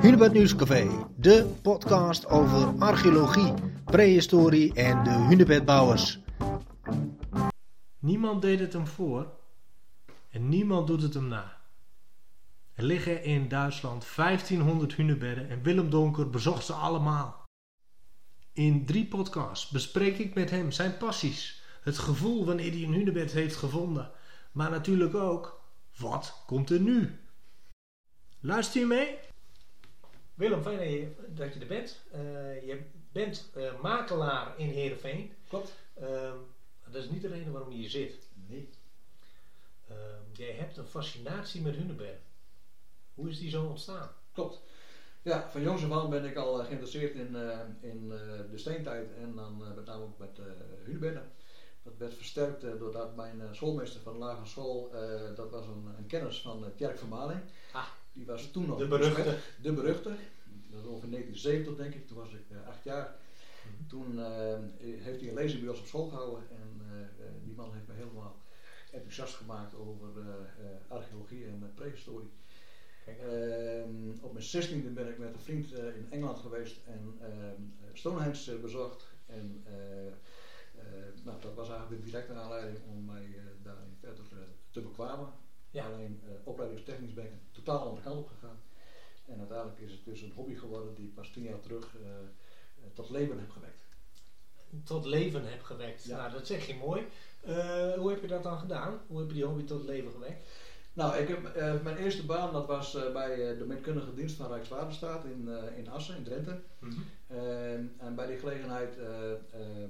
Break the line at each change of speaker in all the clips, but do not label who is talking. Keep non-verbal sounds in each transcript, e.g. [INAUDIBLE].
Hunebed Nieuwscafé, de podcast over archeologie, prehistorie en de hunebedbouwers.
Niemand deed het hem voor en niemand doet het hem na. Er liggen in Duitsland 1500 hunebedden en Willem Donker bezocht ze allemaal. In drie podcasts bespreek ik met hem zijn passies, het gevoel wanneer hij een hunebed heeft gevonden, maar natuurlijk ook wat komt er nu. Luister je mee? Willem, fijn dat je, er bent. Eh, je bent eh, makelaar in Heerenveen.
Klopt.
Ehm, dat is niet de reden waarom je hier zit.
Nee.
Ehm, jij hebt een fascinatie met hunebedden. Hoe is die zo ontstaan?
Klopt. Ja, van jongs af aan ben ik al eh, geïnteresseerd in, in de steentijd en dan met name ook met hunebedden. Dat werd versterkt doordat mijn schoolmeester van de lagere school, dat was een, een kennis van Tjerk van Maling.
Ah,
Die was toen nog
de beruchte.
De beruchte. Dat was ongeveer 1970 denk ik, toen was ik acht jaar.
Mhm.
Toen heeft hij een lezing bij ons op school gehouden en die man heeft me helemaal enthousiast gemaakt over archeologie en prehistorie. Ehm, op mijn 16e ben ik met een vriend eh, in Engeland geweest en ehm, Stonehenge eh, bezocht. En eh, eh, nou, dat was eigenlijk de directe aanleiding om mij eh, daarin verder eh, te bekwamen.
Ja.
Alleen eh, opleidingstechnisch ben ik een totaal andere kant op gegaan. En uiteindelijk is het dus een hobby geworden die ik pas tien jaar terug eh, eh, tot leven heb gewekt.
Tot leven heb gewekt.
Ja.
Nou, dat zeg je mooi. Hoe heb je dat dan gedaan? Hoe heb je die hobby tot leven gewekt?
Nou, ik heb, mijn eerste baan dat was bij de meetkundige dienst van Rijkswaterstaat in, in Assen, in Drenthe. En, en bij die gelegenheid eh, ehm, eh,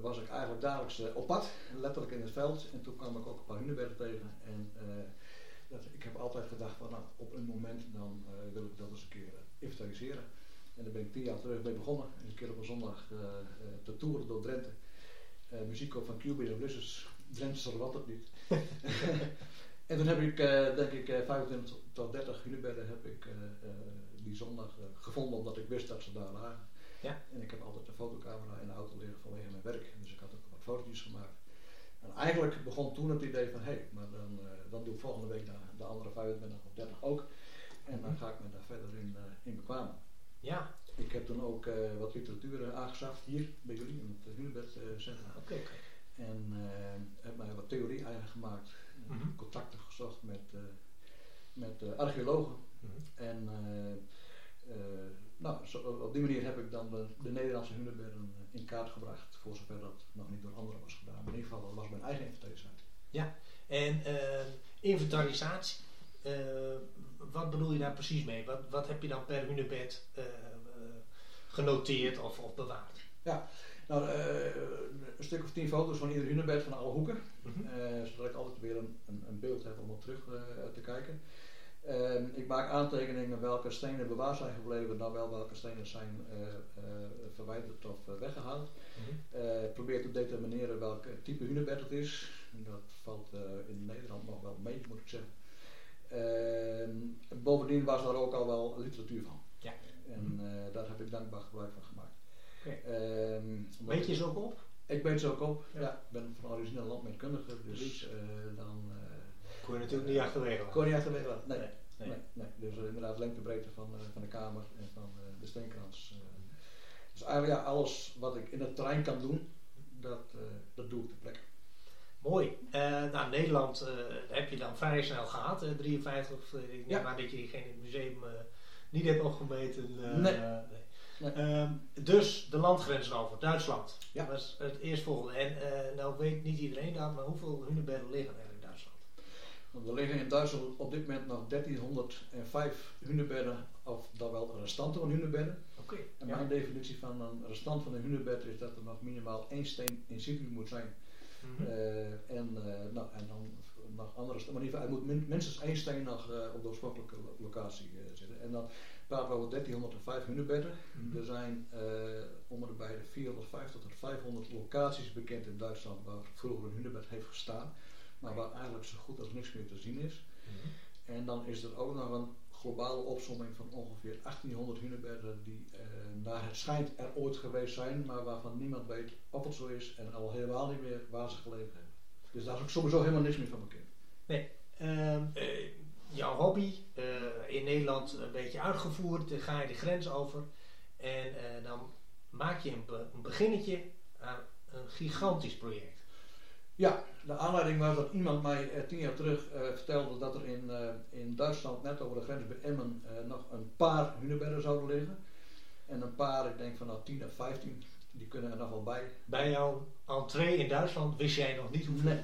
was ik eigenlijk dagelijks eh, op pad, letterlijk in het veld. En toen kwam ik ook een paar hunebedden tegen. En eh, dat, ik heb altijd gedacht van nou, op een moment dan eh, wil ik dat eens een keer eh, inventariseren. En daar ben ik tien jaar terug mee begonnen. Eens een keer op een zondag eh, eh, te toeren door Drenthe. Eh, muziek ook van Cubase en Blizzards. Drenthe zal wat het niet. [LAUGHS] [LAUGHS] en toen heb ik eh, denk ik eh, 25 tot 30 hunebedden heb ik eh, eh, die zondag eh, gevonden omdat ik wist dat ze daar lagen.
Ja.
En ik heb altijd een fotocamera in de auto liggen vanwege mijn werk. Dus ik had ook wat fotootjes gemaakt. En eigenlijk begon toen het idee van, hé, hey, maar dan, eh, dan doe ik volgende week de, de andere 25 of 30 ook. En dan ga ik me daar verder in, eh, in bekwamen.
Ja,
Ik heb toen ook eh, wat literatuur aangeschaft hier bij jullie in het Hunebed Centrum.
oké. oké.
En heb mij wat theorie eigen gemaakt.
Mhm.
Contacten gezocht met, met archeologen.
Mhm.
En nou, zo, op die manier heb ik dan de, de Nederlandse hunebedden eh, in kaart gebracht. Voor zover dat nog niet door anderen was gedaan. Maar in ieder geval dat was mijn eigen inventarisatie.
En eh, inventarisatie, eh, wat bedoel je daar precies mee? Wat, wat heb je dan per hunebed eh, eh, genoteerd of, of bewaard?
Nou, eh, een stuk of tien foto's van ieder hunebed van alle hoeken.
Mhm.
Eh, zodat ik altijd weer een, een, een beeld heb om op terug eh, te kijken. Ehm, ik maak aantekeningen welke stenen bewaard zijn gebleven, dan wel welke stenen zijn eh, eh, verwijderd of eh, weggehaald.
Mhm.
Eh, probeer te determineren welk type hunebed het is. Dat valt in Nederland nog wel mee, moet ik zeggen. Ehm, bovendien was daar ook al wel literatuur van.
Ja.
En eh, daar heb ik dankbaar gebruik van gemaakt.
Oké.
Ehm,
Weet je ze ook op?
ik weet ze ook op.
Ja.
Ja. ik ben van origine landmeetkundige, dus dan
Kon je natuurlijk niet achterwege laten.
kon je niet achterwege laten. Nee,
Nee,
nee. Dus eh, inderdaad lengtebreedte van, eh, van de kamer en van eh, de steenkrans. dus eigenlijk ja, alles wat ik in het terrein kan doen, dat, eh, dat doe ik ter plekke.
Mooi. Eh, nou, Nederland eh, heb je dan vrij snel gehad, eh, 53. Of, eh, ik
Ja.
aan dat je diegene in het museum niet hebt opgemeten. eh,
Nee. Nee.
Ehm, dus de landgrenzen over, Duitsland.
Ja.
Dat was het eerstvolgende. En eh, nou weet niet iedereen dat, maar hoeveel hunebedden liggen er
er liggen in Duitsland op dit moment nog 1305 hunebedden, of dan wel restanten van hunebedden.
Oké.
En
Ja.
mijn definitie van een restant van een hunebed is dat er nog minimaal één steen in situ moet zijn.
Mhm.
Eh, en, eh, nou, en dan nog andere stenen. Maar in ieder geval, er moet min- minstens één steen nog eh, op de oorspronkelijke lo- locatie zitten. En dan praten we over 1305 hunebedden.
Mhm.
Er zijn bij de 450 tot 500 locaties bekend in Duitsland waar vroeger een hunebed heeft gestaan. Maar waar eigenlijk zo goed als niks meer te zien is.
Mhm.
En dan is er ook nog een globale opsomming van ongeveer 1800 hunebedden die eh, naar het schijnt er ooit geweest zijn, maar waarvan niemand weet of het zo is en al helemaal niet meer waar ze gelegen hebben. Dus daar is ook sowieso helemaal niks meer van bekend.
Ehm, eh, jouw hobby in Nederland een beetje uitgevoerd. Dan ga je de grens over. En dan maak je een, een beginnetje aan een gigantisch project.
Ja, de aanleiding was dat iemand mij eh, tien jaar terug uh, vertelde dat er in, uh, in Duitsland, net over de grens bij Emmen, nog een paar hunebedden zouden liggen. En een paar, ik denk van nou 10 of 15, die kunnen er nog wel bij.
Bij jouw entree in Duitsland wist jij nog niet hoeveel?
Nee,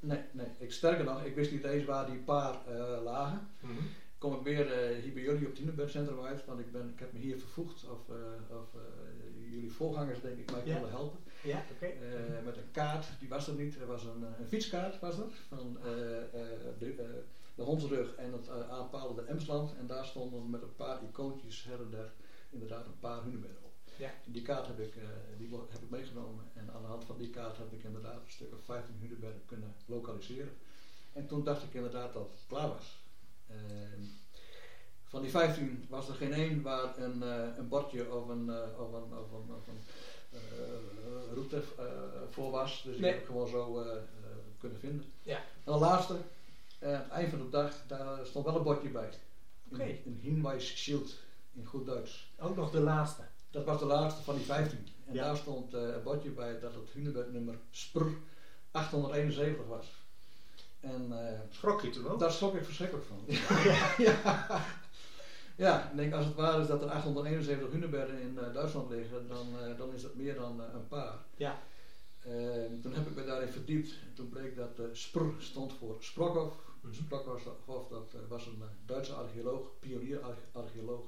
nee, nee. Ik, sterker nog, ik wist niet eens waar die paar lagen. Mm -hmm. Kom ik weer hier bij jullie op het hunebedcentrum uit, want ik, ben, ik heb me hier vervoegd, of, of jullie voorgangers denk ik mij ja. konden helpen.
Ja, oké.
Uh, met een kaart, die was er niet. Er was een, eh, een fietskaart, was dat, van uh, de, de Hondsrug en het aanpalende Emsland. En daar stonden met een paar icoontjes her en der inderdaad een paar hunebedden op.
Ja.
Die kaart heb ik, die heb ik meegenomen en aan de hand van die kaart heb ik inderdaad een stuk of 15 hunebedden kunnen lokaliseren. En toen dacht ik inderdaad dat het klaar was. Van die 15 was er geen één waar een, een bordje of een, of een, of een, of een uh, route voor was. Dus nee. ik heb gewoon zo kunnen vinden.
Ja.
En de laatste, aan het eind van de dag, daar stond wel een bordje bij.
Okay.
Een, Hinweis Schild in goed Duits.
Ook nog de laatste?
Dat was de laatste van die 15. En ja. daar stond een bordje bij dat het Hunebed-nummer SPR 871 was. En,
schrok je toen ook?
Daar schrok ik verschrikkelijk van. [LAUGHS] ja. [LAUGHS] Ja, ik denk als het waar is dat er 871 hunebedden in uh, Duitsland liggen, dan, uh, dan is dat meer dan uh, een paar.
Ja.
Ehm, toen heb ik me daarin verdiept. Toen bleek dat SPR stond voor Sprokhoff. Mm -hmm. Dat was een Duitse archeoloog, pionier-archeoloog.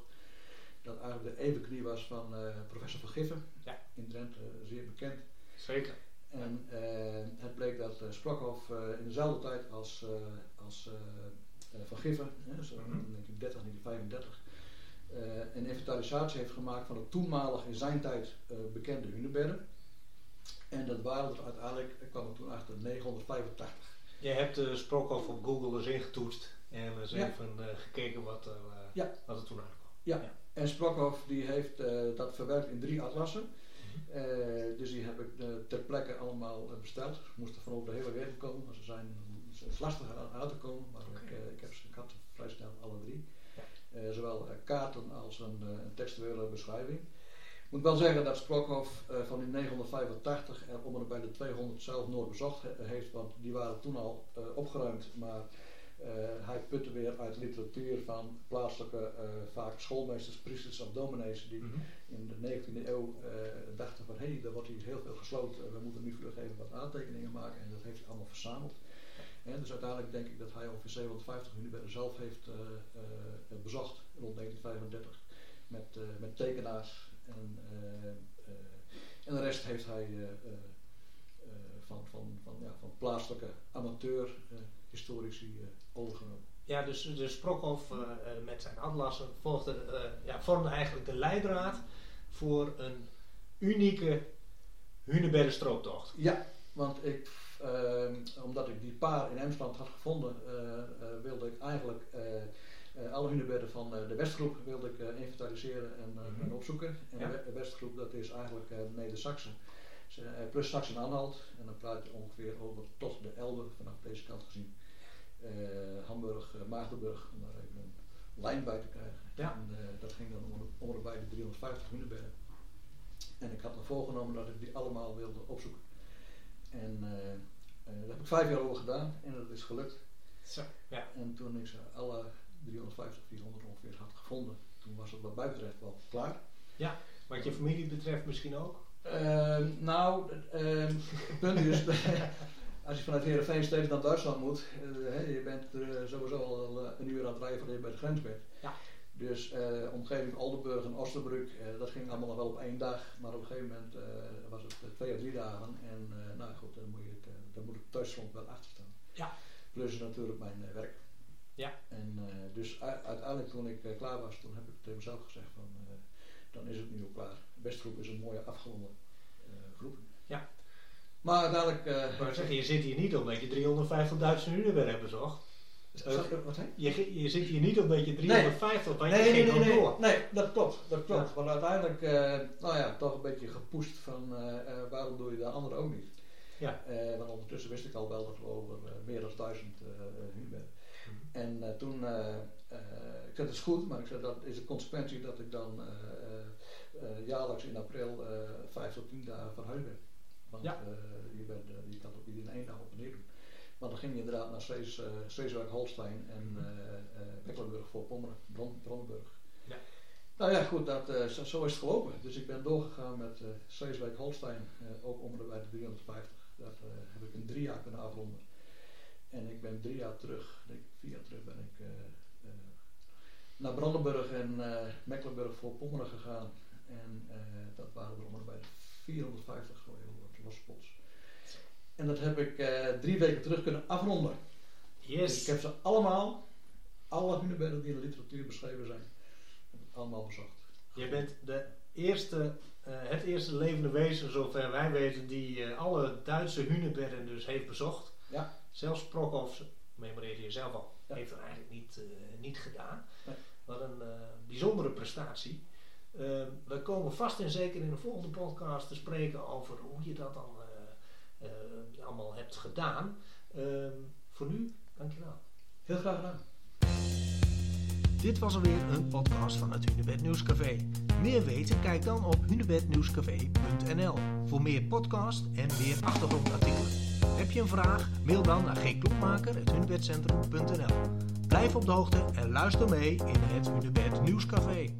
Dat eigenlijk de evenknie was van professor van Giffen.
Ja.
In Drenthe zeer bekend.
Zeker.
En het bleek dat Sprokhoff in dezelfde tijd als, als van Giffen, hè, zo in 1930, 1935, uh, een inventarisatie heeft gemaakt van de toenmalig in zijn tijd uh, bekende hunebedden. En dat waren er uiteindelijk, ik kwam er toen achter, 985.
Je hebt de op Google eens ingetoetst en eens ja. even uh, gekeken wat er,
ja.
wat er toen uitkwam.
Ja. ja. en Sprokhoff die heeft dat verwerkt in drie atlassen. -hmm. dus die heb ik ter plekke allemaal besteld. Ze moesten van over de hele wereld komen, ze zijn het is lastig aan te komen, maar okay. ik, ik, heb, ik had vrij snel alle drie. Uh, zowel uh, kaarten als een, een, textuele beschrijving. Ik moet wel zeggen dat Sprokhoff van die 985 er om en bij de 200 zelf nooit bezocht he heeft, want die waren toen al opgeruimd, maar hij putte weer uit literatuur van plaatselijke, vaak schoolmeesters, priesters of dominees, die mm -hmm. in de 19e eeuw dachten van hé, hey, er wordt hier heel veel gesloten, we moeten nu vlug even wat aantekeningen maken en dat heeft hij allemaal verzameld. En dus uiteindelijk denk ik dat hij ongeveer 750 hunebedden zelf heeft uh, uh, bezocht rond 1935 met, met tekenaars. En, en de rest heeft hij van, van, van, ja, van plaatselijke amateur historici overgenomen.
Ja, dus, dus Sprokhoff met zijn atlassen volgde, ja, vormde eigenlijk de leidraad voor een unieke hunebedden strooptocht.
Ja, want ik omdat ik die paar in Emsland had gevonden, uh, uh, wilde ik eigenlijk alle hunebedden van de Westgroep wilde ik inventariseren en, mm -hmm. en, opzoeken. En ja. de Westgroep dat is eigenlijk Neder-Saxen plus Saxen-Anhalt. En dan praat je ongeveer over tot de Elbe vanaf deze kant gezien. Hamburg, Maagdenburg, om daar even een lijn bij te krijgen.
Ja.
En dat ging dan om, om erbij de 350 hunebedden. En ik had me voorgenomen dat ik die allemaal wilde opzoeken. En uh, uh, daar heb ik vijf jaar over gedaan en dat is gelukt.
Zo, ja.
En toen ik ze alle 350, 400 ongeveer had gevonden, toen was het wat mij betreft wel klaar.
Ja, wat je familie betreft misschien ook?
Uh, nou, het punt is, [LAUGHS] als je vanuit Heerenveen steeds naar Duitsland moet, uh, je bent sowieso al een uur aan het rijden voordat je bij de grens bent.
Ja.
Dus uh, omgeving Oldenburg en Oosterbrug, uh, dat ging allemaal nog wel op één dag. Maar op een gegeven moment uh, was het twee of drie dagen. En nou goed, dan moet, je het, dan moet ik thuisfront wel achter staan.
Ja.
Plus natuurlijk mijn werk.
Ja.
En dus uiteindelijk toen ik klaar was, toen heb ik tegen mezelf gezegd van, dan is het nu ook klaar. Westgroep is een mooie afgeronde groep.
Ja.
Maar uiteindelijk...
maar zeg, je zit hier niet omdat je 350 Duitse uren hebben bezocht.
Wat
je, je zit hier niet op een beetje 350,
nee.
je
nee,
ging
nee, nee,
door.
Nee, dat klopt. Dat klopt. Ja. Want uiteindelijk, uh, nou ja, toch een beetje gepusht van uh, uh, waarom doe je de anderen ook niet.
Ja.
want ondertussen wist ik al wel dat we over meer dan duizend hunebedden. En uh, toen, uh, ik zei het is goed, maar ik zei dat is de consequentie dat ik dan jaarlijks in april vijf tot tien dagen verhuisd ben. Want ja. je, bent, je kan ook niet in één dag op en neer doen. Maar dan ging je inderdaad naar Streeswijk, Holstein en Mecklenburg voor Pommeren, Brandenburg. Ja. Nou ja, goed, dat, zo, zo, is het gelopen. Dus ik ben doorgegaan met Sleeswijk Holstein, uh, ook onder bij de 350. Dat heb ik in drie jaar kunnen afronden. En ik ben drie jaar terug, denk ik vier jaar terug, ben ik naar Brandenburg en Mecklenburg voor Pommeren gegaan. En dat waren er onder bij de 450 losse En dat heb ik drie weken terug kunnen afronden. Yes. Dus ik heb ze allemaal, alle hunebedden die in de literatuur beschreven zijn, allemaal bezocht.
Je bent de eerste, uh, het eerste levende wezen, zover wij weten, die uh, alle Duitse hunebedden dus heeft bezocht. Ja. Zelfs Prokhoff, memoreerde je zelf al, ja. heeft dat eigenlijk niet, niet gedaan. Wat een bijzondere prestatie. we komen vast en zeker in de volgende podcast te spreken over hoe je dat dan allemaal hebt gedaan. Ehm, voor nu, dankjewel.
Heel graag gedaan.
Dit was alweer een podcast van het Hunebed Nieuwscafé. Meer weten? Kijk dan op hunebednieuwscafé.nl voor meer podcast en meer achtergrondartikelen. Heb je een vraag? Mail dan naar gkloekmaker.hunebedcentrum.nl Blijf op de hoogte en luister mee in het Hunebed Nieuwscafé.